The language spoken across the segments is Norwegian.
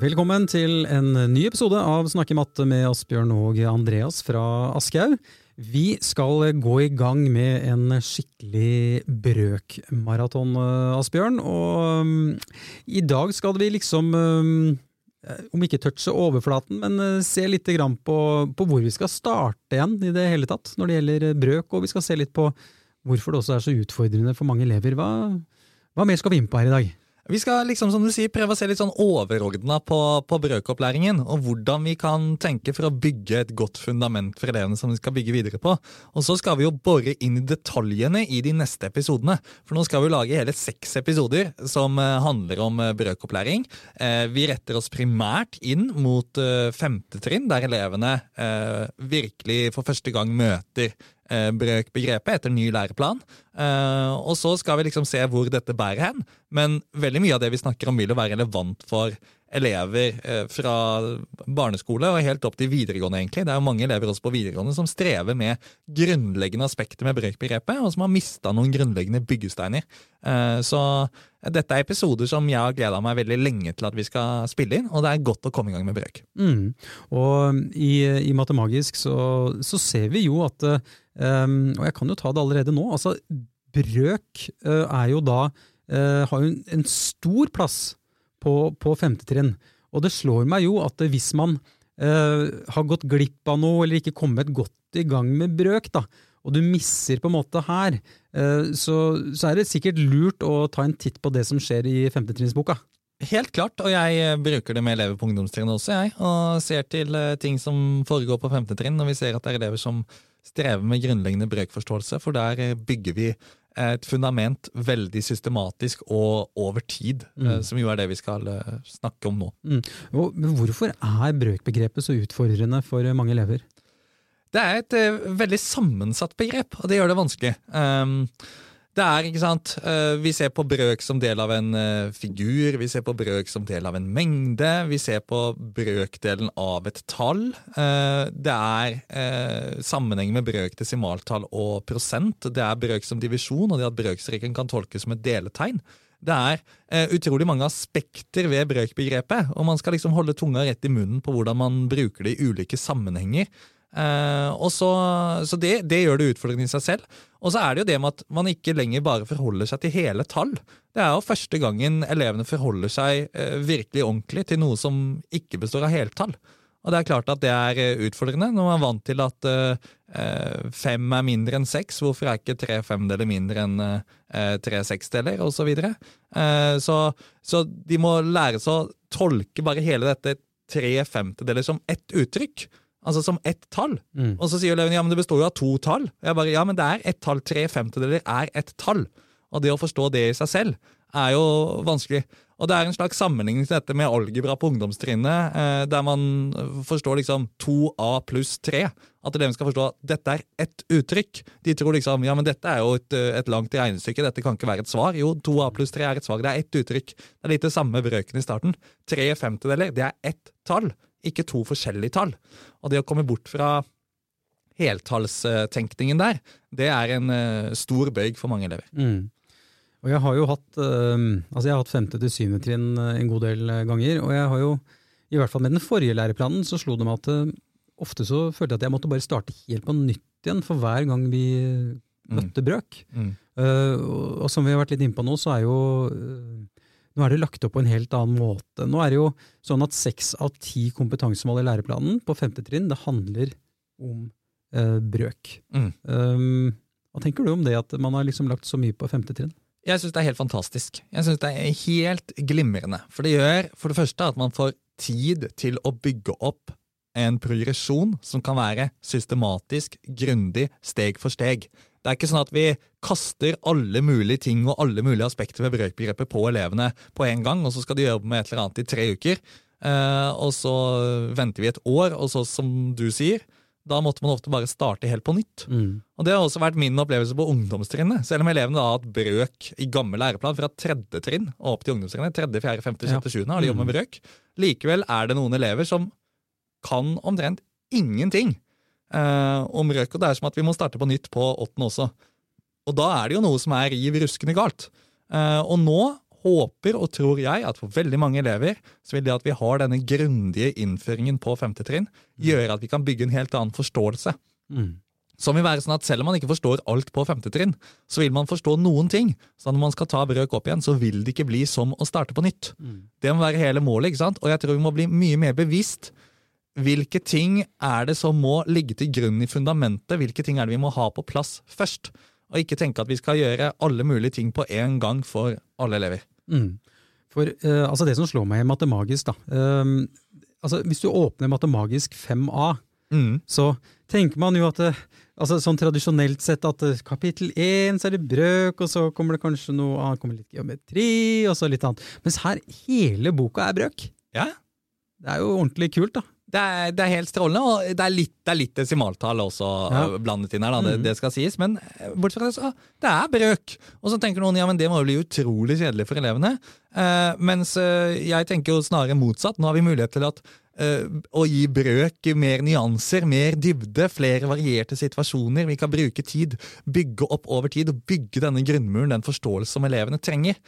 Velkommen til en ny episode av Snakke matte med Asbjørn og Andreas fra Aschehoug. Vi skal gå i gang med en skikkelig brøkmaraton, Asbjørn. Og um, i dag skal vi liksom um, om ikke touche overflaten, men uh, se litt på, på, hvor vi skal starte igjen i det hele tatt når det gjelder brøk. Og vi skal se litt på hvorfor det også er så utfordrende for mange elever. Hva, hva mer skal vi inn på her i dag? Vi skal liksom, som du sier, prøve å se litt sånn overordna på, på brøkopplæringen, og hvordan vi kan tenke for å bygge et godt fundament for elevene som vi skal bygge videre på. Og så skal vi jo bore inn i detaljene i de neste episodene. For nå skal vi lage hele seks episoder som uh, handler om uh, brøkopplæring. Uh, vi retter oss primært inn mot femte trinn, der elevene virkelig for første gang møter Eh, brøk begrepet etter ny læreplan. Eh, og så skal vi liksom se hvor dette bærer hen. Men veldig mye av det vi snakker om, vil jo være relevant for elever eh, fra barneskole og helt opp til videregående. egentlig. Det er jo mange elever også på videregående som strever med grunnleggende aspekter med brøkbegrepet, og som har mista noen grunnleggende byggesteiner. Så dette er episoder som jeg har gleda meg veldig lenge til at vi skal spille inn, og det er godt å komme i gang med brøk. Mm. Og i, i Matemagisk så, så, ser vi jo at Um, og jeg kan jo ta det allerede nå. altså Brøk uh, er jo da uh, har jo en, en, stor plass på, på femte trinn. Og det slår meg jo at hvis man eh, har gått glipp av noe, eller ikke kommet godt i gang med brøk, da, og du misser på en måte her, så, så, er det sikkert lurt å ta en titt på det som skjer i femtetrinnsboka. Helt klart, og jeg bruker det med elever på ungdomstrinnet også, jeg. Og ser til ting som foregår på femte trinn, når vi ser at det er elever som strever med grunnleggende brøkforståelse, for der eh, bygger vi et fundament veldig systematisk og over tid, eh, mm. som jo er det vi skal eh, snakke om nå. Mm. hvorfor er brøkbegrepet så utfordrende for mange elever? Det er et veldig sammensatt begrep, og det gjør det vanskelig. Um, det er, ikke sant eh, Vi ser på brøk som del av en eh, figur, vi ser på brøk som del av en mengde, vi ser på brøkdelen av et tall. Eh, det er sammenheng med brøk desimaltall og prosent. Det er brøk som divisjon, og det at brøkstreken kan tolkes som et deletegn. Det er utrolig mange aspekter ved brøkbegrepet, og man skal liksom holde tunga rett i munnen på hvordan man bruker det i ulike sammenhenger. Uh, og så, så det, det, gjør det utfordrende i seg selv. Og så er det jo det med at man ikke lenger bare forholder seg til hele tall. Det er jo første gangen elevene forholder seg uh, virkelig ordentlig til noe som ikke består av heltall. Og det er klart at det er uh, utfordrende når man er vant til at fem er mindre enn seks. Hvorfor er ikke tre femdeler mindre enn tre seksdeler, osv. Så, videre. så Så de må lære seg å tolke bare hele dette tre femtedeler som ett uttrykk. Altså som ett tall. Mm. Og så sier eleven ja, men det består jo av to tall. Jeg bare, ja, men det er ett tall. Tre femtedeler er ett tall. Og det å forstå det i seg selv er jo vanskelig. Og det er en slags sammenligning til dette med algebra på ungdomstrinnet, eh, der man forstår liksom 2a pluss 3. At eleven skal forstå at dette er ett uttrykk. De tror liksom ja, men dette er jo et, et langt regnestykke, dette kan ikke være et svar. Jo, 2a pluss 3 er et svar, det er ett uttrykk. Det er litt det samme brøken i starten. Tre femtedeler, det er ett tall ikke to forskjellige tall. Og det å komme bort fra heltallstenkningen der, det er en uh, stor bøyg for mange elever. Mm. Og jeg har jo hatt uh, altså jeg har hatt femte til syvende trinn uh, en god del ganger, og jeg har jo, i hvert fall med den forrige læreplanen, så slo det meg at ofte så følte jeg at jeg måtte bare starte helt på nytt igjen for hver gang vi møtte mm. brøk. Mm. og, og som vi har vært litt inne på nå, så er jo nå er det lagt opp på en helt annen måte. Nå er det jo sånn at seks av ti kompetansemål i læreplanen på femte trinn det handler om eh, brøk. Mm. Um, hva tenker du om det, at man har liksom lagt så mye på femte trinn? Jeg syns det er helt fantastisk. Jeg synes det er helt glimrende. For det gjør for det første at man får tid til å bygge opp en progresjon som kan være systematisk, grundig, steg for steg. Det er ikke sånn at vi kaster alle mulige ting og alle mulige aspekter ved brøkbegrepet på elevene på en gang, og så skal de jobbe med et eller annet i tre uker. Eh, og så venter vi et år, og så, som du sier, da måtte man ofte bare starte helt på nytt. Mm. Og Det har også vært min opplevelse på ungdomstrinnet. Selv om elevene har hatt brøk i gammel læreplan fra tredje trinn og opp til ungdomstrinnet, tredje, fjerde, femte, sjette, sjuende har de jobbet med mm. brøk. Likevel er det noen elever som kan omtrent ingenting eh, om røk. Og det er som at vi må starte på nytt på åttende også. Og da er det jo noe som er riv ruskende galt. Eh, og nå håper og tror jeg at for veldig mange elever så vil det at vi har denne grundige innføringen på femte trinn, gjøre at vi kan bygge en helt annen forståelse. Mm. Som vil være sånn at Selv om man ikke forstår alt på femte trinn, så vil man forstå noen ting. Så når man skal ta brøk opp igjen, så vil det ikke bli som å starte på nytt. Mm. Det må være hele målet. ikke sant? Og jeg tror vi må bli mye mer bevisst. Hvilke ting er det som må ligge til grunn i fundamentet? Hvilke ting er det vi må ha på plass først? Og ikke tenke at vi skal gjøre alle mulige ting på én gang for alle elever. Mm. For eh, altså Det som slår meg i matemagisk, da eh, altså Hvis du åpner matemagisk 5A, Mm. så tenker man jo at det, altså sånn tradisjonelt sett at eh, kapittel 1 så er det brøk, og så kommer det kanskje noe annet, kommer litt geometri, og så litt annet. Mens her hele boka er brøk. Ja, Det er jo ordentlig kult, da. Det er, det er helt strålende, og det er litt, det er litt desimaltall også Ja. øh, blandet inn her, da, det, Mhm. det skal sies. Men eh, bortsett fra det, så det er brøk. Og så tenker noen ja, men det må jo bli utrolig kjedelig for elevene. Uh, mens uh, jeg tenker jo snarere motsatt. Nå har vi mulighet til at uh, å gi brøk mer nyanser, mer dybde, flere varierte situasjoner. Vi kan bruke tid, bygge opp over tid og bygge denne grunnmuren, den forståelse som elevene trenger.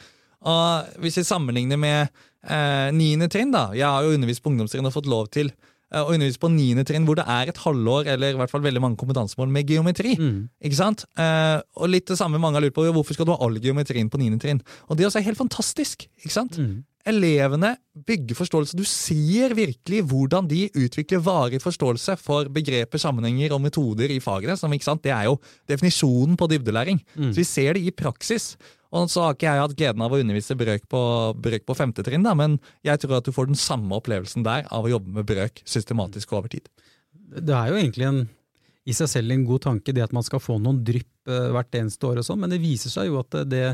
Og Hvis vi sammenligner med eh, niende trinn, da. Jeg har jo undervist på ungdomstrinn og fått lov til eh, å undervise på niende trinn, hvor det er et halvår eller i hvert fall veldig mange kompetansemål med geometri. Mm. Ikke sant? Eh, og litt det samme mange har lurt på, hvorfor skal du ha all geometrien på niende trinn? Og det også er helt fantastisk. ikke sant? Mm. Elevene bygger forståelse. Du ser virkelig hvordan de utvikler varig forståelse for begreper, sammenhenger og metoder i fagene. Som, ikke sant? Det er jo definisjonen på dybdelæring. Mm. Så vi ser det i praksis. Og så har ikke jeg hatt gleden av å undervise brøk på, brøk på femte trinn, da, men jeg tror at du får den samme opplevelsen der av å jobbe med brøk systematisk over tid. Det er jo egentlig en, i seg selv en god tanke det at man skal få noen drypp eh, hvert eneste år, og sånn, men det viser seg jo at det,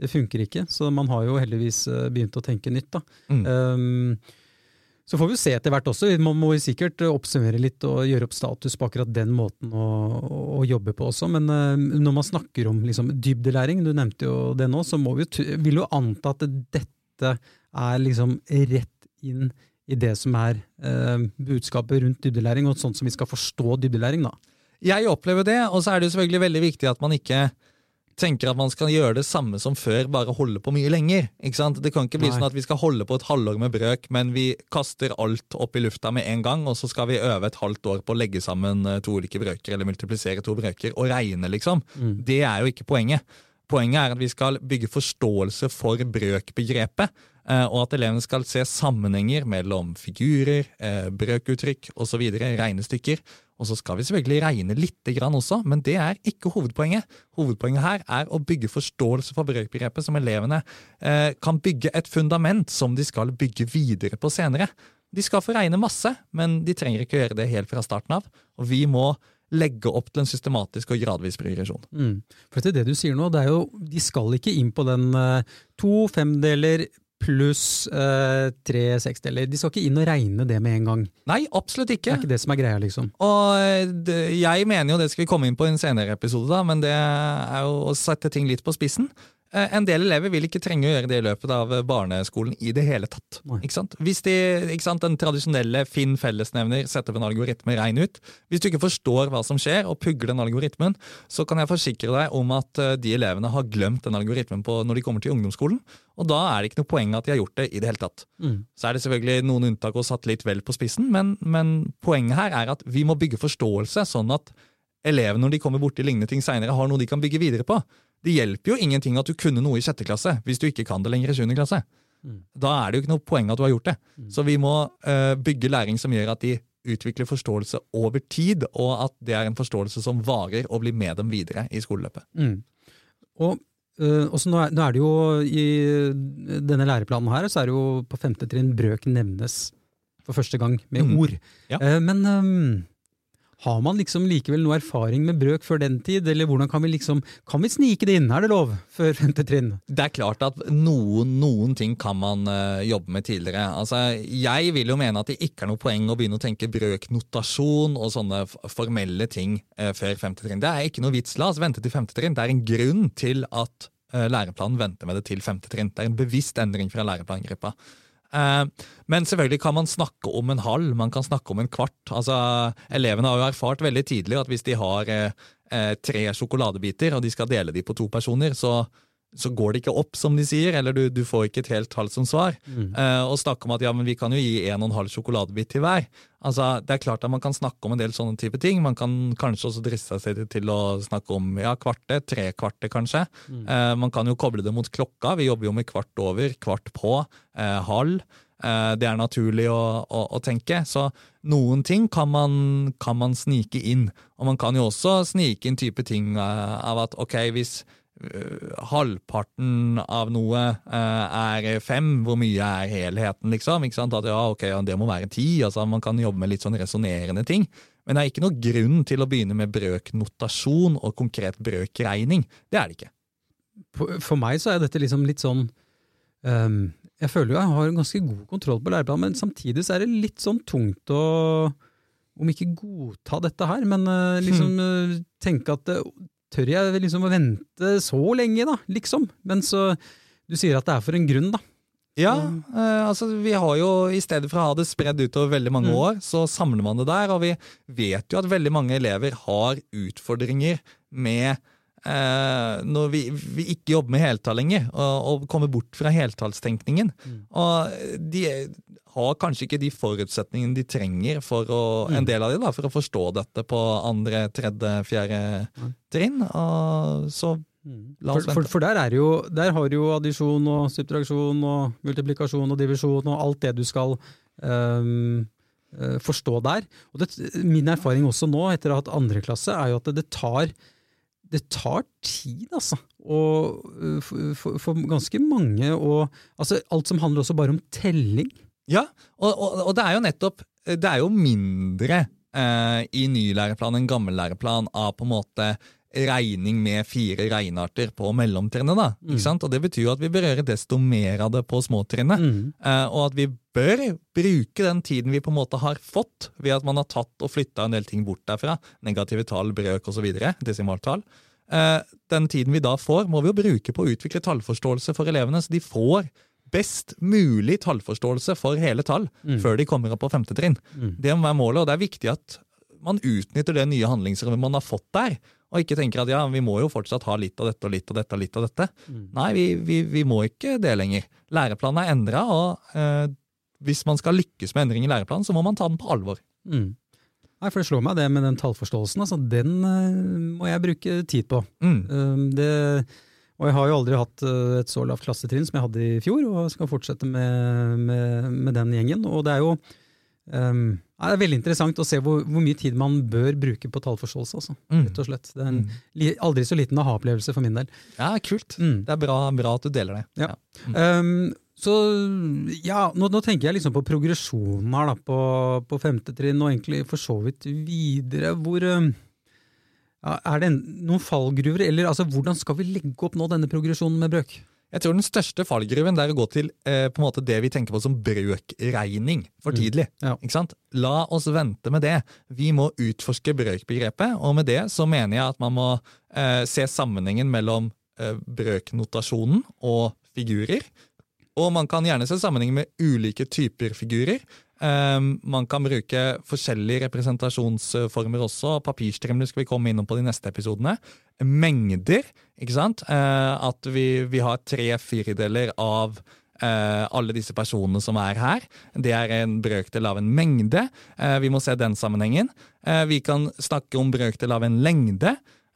det funker ikke. Så man har jo heldigvis eh, begynt å tenke nytt. da. Mm. Um, så får vi se etter hvert også. Man må sikkert oppsummere litt og gjøre opp status på akkurat den måten å, å jobbe på også. Men eh, når man snakker om liksom, dybdelæring, du nevnte jo det nå, så vi vil jo anta at dette er liksom rett inn i det som er eh, budskapet rundt dybdelæring, og sånn som vi skal forstå dybdelæring. da. Jeg opplever det, og så er det jo selvfølgelig veldig viktig at man ikke tenker at man skal gjøre det samme som før, bare holde på mye lenger. Ikke sant? Det kan ikke bli Nei. sånn at vi skal holde på et halvår med brøk, men vi kaster alt opp i lufta med en gang, og så skal vi øve et halvt år på å legge sammen eh, to ulike brøker, eller multiplisere to brøker, og regne, liksom. Mm. Det er jo ikke poenget. Poenget er at vi skal bygge forståelse for brøkbegrepet, eh, og at elevene skal se sammenhenger mellom figurer, eh, brøkuttrykk osv., regnestykker. Og så skal vi selvfølgelig regne lite grann også, men det er ikke hovedpoenget. Hovedpoenget her er å bygge forståelse for brøkbegrepet, som elevene eh, kan bygge et fundament som de skal bygge videre på senere. De skal få regne masse, men de trenger ikke gjøre det helt fra starten av. Og vi må legge opp til en systematisk og gradvis progresjon. Mm. For det, det du sier nå, det er jo, de skal ikke inn på den eh, to femdeler pluss eh, tre seksdeler. De skal ikke inn og regne det med en gang. Nei, absolutt Det ikke. er ikke det som er greia, liksom. Og eh, det, jeg mener jo det skal vi komme inn på i en senere episode, da, men det er jo å sette ting litt på spissen. Eh, En del elever vil ikke trenge å gjøre det i løpet av barneskolen i det hele tatt. Ikke sant? Hvis de, ikke sant, Den tradisjonelle finn fellesnevner, sett opp en algoritme, regn ut. Hvis du ikke forstår hva som skjer, og pugger den algoritmen, så kan jeg forsikre deg om at eh, de elevene har glemt den algoritmen på, når de kommer til ungdomsskolen. Og da er det ikke noe poeng at de har gjort det i det hele tatt. Mm. Så er det selvfølgelig noen unntak og satt litt vel på spissen, men, men poenget her er at vi må bygge forståelse, sånn at elevene når de kommer borti lignende ting seinere, har noe de kan bygge videre på. Det hjelper jo ingenting at du kunne noe i sjette klasse hvis du ikke kan det lenger i sjuende klasse. Mm. Da er det jo ikke noe poeng at du har gjort det. Mm. Så vi må uh, bygge læring som gjør at de utvikler forståelse over tid, og at det er en forståelse som varer og blir med dem videre i skoleløpet. Mm. Og Uh, også nå, er, nå er det jo i denne læreplanen her, så er det jo på femte trinn brøk nevnes for første gang med Mm. ord. Ja. Uh, men øhm, har man liksom likevel noe erfaring med brøk før den tid, eller hvordan kan vi liksom, kan vi snike det inn? Er det lov før femte trinn? Det er klart at noen, noen ting kan man eh, jobbe med tidligere. Altså, jeg vil jo mene at det ikke er noe poeng å begynne å tenke brøknotasjon og sånne formelle ting eh, før femte trinn. Det er ikke noe vits. La oss vente til femte trinn. Det er en grunn til at eh, læreplanen venter med det til femte trinn. Det er en bevisst endring fra læreplangruppa. Eh, men selvfølgelig kan man snakke om en halv, man kan snakke om en kvart. Altså, elevene har jo erfart veldig tidlig at hvis de har eh, eh, tre sjokoladebiter og de skal dele de på to personer, så så går det ikke opp, som de sier, eller du, du får ikke et helt tall som svar. Mm. Uh, og snakke om at ja, men vi kan jo gi en og en halv sjokoladebit til hver. Altså, Det er klart at man kan snakke om en del sånne type ting. Man kan kanskje også driste seg til- å snakke om ja, kvarte, tre kvarte kanskje. Eh, man kan jo koble det mot klokka. Vi jobber jo med kvart over, kvart på, uh, halv. Det er naturlig å, å, å tenke. Så noen ting kan man, kan man snike inn. Og man kan jo også snike inn type ting av at ok, hvis halvparten av noe øh, er fem, hvor mye er helheten, liksom? Ikke sant? At ja, ok, det må være ti. Altså, man kan jobbe med litt sånn resonnerende ting. Men det er ikke noe grunn til å begynne med brøknotasjon og konkret brøkregning. Det er det ikke. For- meg så er dette liksom litt sånn um, Jeg føler jo jeg har ganske god kontroll på læreplanen, men samtidig så er det litt sånn tungt å om ikke godta dette her, men eh, liksom eh, tenke at eh, tør jeg liksom å vente så lenge, da, liksom? Men så Du sier at det er for en grunn, da. Ja, eh, altså vi har jo i stedet for å ha det spredd utover veldig mange Mm. år, så samler man det der, og vi vet jo at veldig mange elever har utfordringer med når vi, vi ikke jobber med heltall lenger, og, og kommer bort fra heltallstenkningen. Mm. Og de har kanskje ikke de forutsetningene de trenger for å, Mm. en del av de da, for å forstå dette på andre, tredje, fjerde trinn. Og så La For, for, for der, er jo, der har du jo addisjon og subtraksjon og multiplikasjon og divisjon og alt det du skal eh, forstå der. Det, min erfaring også nå, etter å ha hatt andre klasse, er jo at det tar, det tar tid, altså. Og eh, for, for, for ganske mange. Og altså, alt som handler også bare om telling. Ja, og, og, og det er jo nettopp Det er jo mindre eh, i ny læreplan enn gammel læreplan av på en måte regning med fire regnearter på mellomtrinnet. da, ikke sant? Og Det betyr jo at vi bør gjøre desto mer av det på småtrinnet. Mm. Eh, og at vi bør bruke den tiden vi på en måte har fått ved at man har tatt og flytta en del ting bort derfra, negative tall, brøk osv., desimaltall. Eh, den tiden vi da får, må vi jo bruke på å utvikle tallforståelse for elevene, så de får best mulig tallforståelse for hele tall før de kommer opp på femte trinn. Det må være målet, og det er viktig at man utnytter det nye handlingsrommet man har fått der, og ikke tenker at ja, vi må jo fortsatt ha litt av dette og litt av dette og litt av dette. Nei, vi, vi, vi må ikke det lenger. Læreplanen er endra, og eh, hvis man skal lykkes med endring i læreplanen, så må man ta den på alvor. Mm. Nei, for det slår meg det med den tallforståelsen. Altså, den eh, må jeg bruke tid på. Mm. Um, det, og jeg har jo aldri hatt uh, et så lavt klassetrinn som jeg hadde i fjor, og skal fortsette med, med, med den gjengen. Og det er jo um, det er veldig interessant å se hvor, hvor mye tid man bør bruke på tallforståelse. Altså, Mm. rett og slett. Det er en li, aldri så liten aha-opplevelse for min del. Ja, kult. Mm. Det er bra, bra at du deler det. Ja. Um, så ja, nå, nå tenker jeg liksom på progresjonen her da, på, på femte trinn, og egentlig for så vidt videre. Hvor um, ja, Er det en, noen fallgruver, eller altså, hvordan skal vi legge opp nå denne progresjonen med brøk? Jeg tror den største fallgruven det er å gå til eh, på en måte det vi tenker på som brøkregning for tidlig. Ja. Ikke sant? La oss vente med det. Vi må utforske brøkbegrepet, og med det så mener jeg at man må eh, se sammenhengen mellom eh, brøknotasjonen og figurer. Og man kan gjerne se sammenhengen med ulike typer figurer. Um, man kan bruke forskjellige representasjonsformer også. Papirstrimler skal vi komme innom på de neste episodene. Mengder, ikke sant? Eh, at vi, vi har tre firedeler av eh, alle disse personene som er her. Det er en brøkdel av en mengde. Eh, vi må se den sammenhengen. Vi kan snakke om brøkdel av en lengde.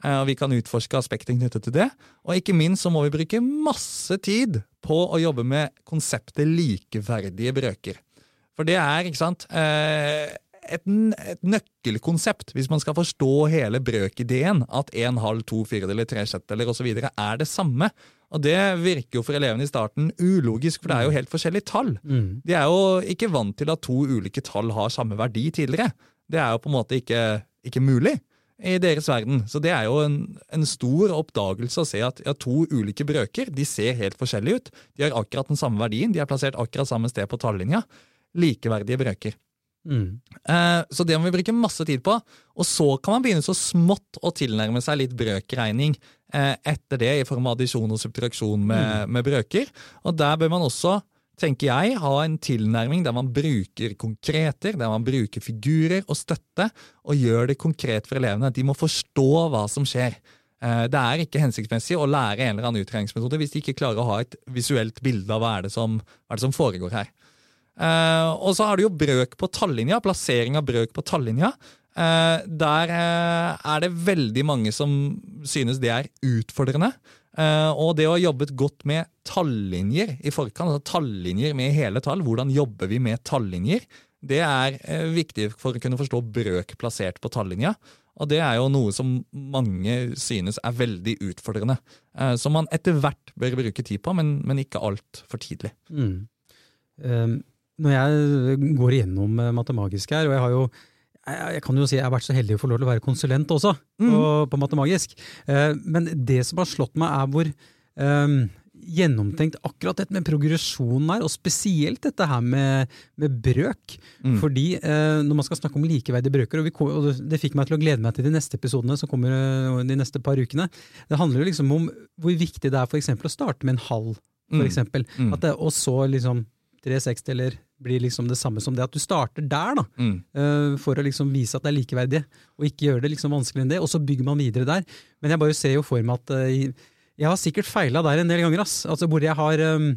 og Vi kan utforske aspekter knyttet til det. Og ikke minst så må vi bruke masse tid på å jobbe med konseptet likeverdige brøker. For det er, ikke sant, et, et nøkkelkonsept hvis man skal forstå hele brøkideen, at en halv, to eller tre sjettedeler osv. er det samme. Og det virker jo for elevene i starten ulogisk, for det er jo helt forskjellige tall. De er jo ikke vant til at to ulike tall har samme verdi tidligere. Det er jo på en måte ikke, ikke mulig i deres verden. Så det er jo en, en stor oppdagelse å se at ja, to ulike brøker de ser helt forskjellige ut. De har akkurat den samme verdien, de er plassert akkurat samme sted på tallinja. Likeverdige brøker. Mm. Eh, Så det må vi bruke masse tid på. Og så kan man begynne så smått å tilnærme seg litt brøkregning eh, etter det, i form av addisjon og subtraksjon med, med brøker. Og der bør man også, tenker jeg, ha en tilnærming der man bruker konkreter, der man bruker figurer og støtte, og gjør det konkret for elevene. De må forstå hva som skjer. Eh, det er ikke hensiktsmessig å lære en eller annen utregningsmetode hvis de ikke klarer å ha et visuelt bilde av hva er det som, hva er det som foregår her. Eh, og så har du jo brøk på tallinja, plassering av brøk på tallinja. Eh, der er det veldig mange som synes det er utfordrende. og det å ha jobbet godt med tallinjer i forkant, altså tallinjer med hele tall, hvordan jobber vi med tallinjer, det er viktig for å kunne forstå brøk plassert på tallinja. Og det er jo noe som mange synes er veldig utfordrende. Som man etter hvert bør bruke tid på, men, men ikke altfor tidlig. Mm. Um, når jeg går igjennom eh, Matemagisk her, og jeg har jo jeg kan jo si jeg har vært så heldig å få lov til å være konsulent også, mm. på, på Matemagisk. Uh, men det som har slått meg, er hvor um, gjennomtenkt akkurat dette med progresjonen her, og spesielt dette her med, med brøk. Mm. Fordi eh, når man skal snakke om likeverdige brøker, og, vi, og, det fikk meg til å glede meg til de neste episodene som kommer eh, de neste par ukene, det handler jo liksom om hvor viktig det er for eksempel å starte med en halv, for mm. eksempel. Mm. At det, og så liksom 360 eller blir liksom det samme som det. At du starter der, da, mm. uh, for å liksom vise at det er likeverdig, og ikke gjøre det liksom vanskeligere enn det. Og så bygger man videre der. Men jeg bare ser jo for meg at uh, jeg har sikkert feila der en del ganger, ass. Altså hvor jeg har um,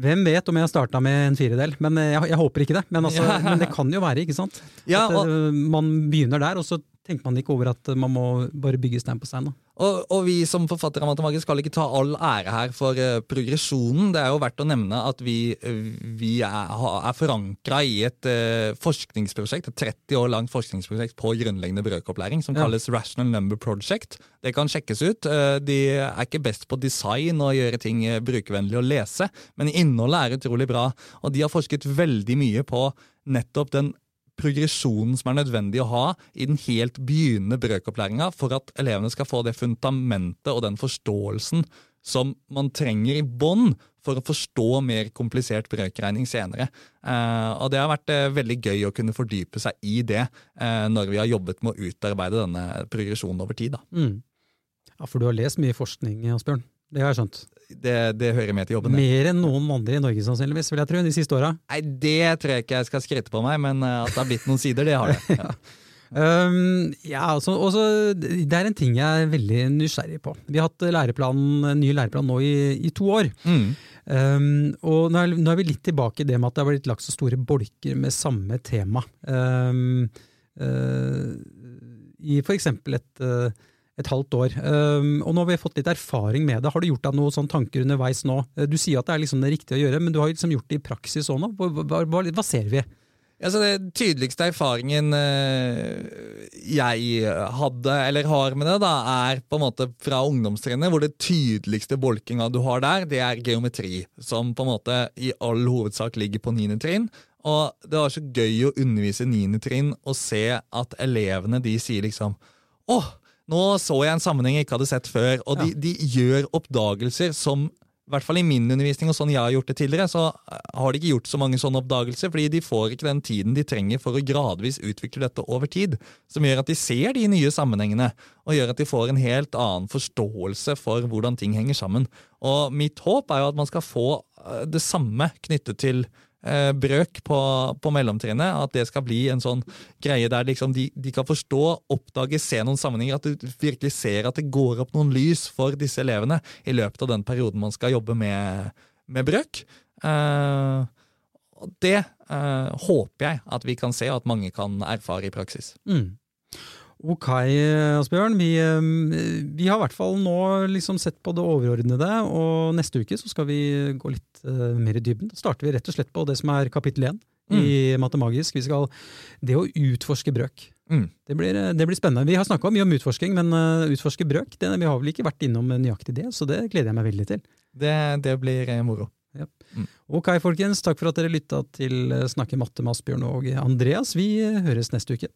Hvem vet om jeg har starta med en firedel, men eh, jeg, jeg, håper ikke det. Men, altså, men, det kan jo være, ikke sant? Ja, og, at man begynner der, og så tenker man ikke over at man må bare bygge stein på stein. Og, og, vi som forfattere av Matematikk skal ikke ta all ære her for uh, progresjonen. Det er jo verdt å nevne at vi, uh, vi er, er forankra i et uh, forskningsprosjekt, et 30 år langt forskningsprosjekt på grunnleggende brøkopplæring som ja. kalles Rational Number Project. Det kan sjekkes ut. De er ikke best på design og gjøre ting brukervennlig å lese, men innholdet er utrolig bra. Og de har forsket veldig mye på nettopp den progresjonen som er nødvendig å ha i den helt begynnende brøkopplæringa for at elevene skal få det fundamentet og den forståelsen som man trenger i bånn for å forstå mer komplisert brøkregning senere. Eh, og Det har vært eh, veldig gøy å kunne fordype seg i det eh, når vi har jobbet med å utarbeide denne progresjonen over tid. Mm. Ja, For du har lest mye forskning, Asbjørn? Det har jeg skjønt. Det, det, hører med til jobben. Mer enn noen andre i Norge, sannsynligvis, vil jeg tro, de siste åra. Nei, det tror jeg ikke jeg skal skryte på meg, men eh, at det har blitt noen sider, det har det. ja. Um, ja, altså, også, Det er en ting jeg er veldig nysgjerrig på. Vi har hatt læreplanen, ny læreplan nå i, i to år. Mm. Um, og nå er, nå er, vi litt tilbake i det med at det har blitt lagt så store bolker med samme tema. Um, uh, I for eksempel et uh, et halvt år. Um, og nå har vi fått litt erfaring med det. Har du gjort deg noen sånne tanker underveis nå? Uh, du sier at det er liksom det riktige å gjøre, men du har liksom gjort det i praksis òg nå. Hva, hva, hva, hva, ser vi? Altså, det tydeligste erfaringen uh, jeg hadde, eller har med det, da, er på en måte fra ungdomstrinnet, hvor det tydeligste bolkinga du har der, det er geometri, som på en måte i all hovedsak ligger på niende trinn. Og det var så gøy å undervise niende trinn og se at elevene de sier liksom åh, nå så jeg en sammenheng jeg ikke hadde sett før, og de, de gjør oppdagelser som i hvert fall i min undervisning og sånn jeg har gjort det tidligere, så har de ikke gjort så mange sånne oppdagelser, fordi de får ikke den tiden de trenger for å gradvis utvikle dette over tid. Som gjør at de ser de nye sammenhengene, og gjør at de får en helt annen forståelse for hvordan ting henger sammen. Og mitt håp er jo at man skal få eh, det samme knyttet til eh, brøk på, på, mellomtrinnet. At det skal bli en sånn greie der liksom de, de, kan forstå, oppdage, se noen sammenhenger. At du virkelig ser at det går opp noen lys for disse elevene i løpet av den perioden man skal jobbe med, med brøk. Eh, det eh, håper jeg at vi kan se, og at mange kan erfare i praksis. Mm. Ok, Asbjørn. Vi, eh, vi, har i hvert fall nå liksom sett på det overordnede, og neste uke så skal vi gå litt uh, mer i dybden. Da starter vi rett og slett på det som er kapittel én mm. i Matemagisk. Vi skal Det å utforske brøk. Mm. Det, blir, eh, det, blir, spennende. Vi har snakka mye om utforsking, men uh, utforske brøk det, vi har vel ikke vært innom nøyaktig det, så det gleder jeg meg veldig til. Det, det blir moro. Ja. Mm. Ok, folkens. Takk for at dere lytta til Snakke matte med Asbjørn og Andreas. Vi høres neste uke.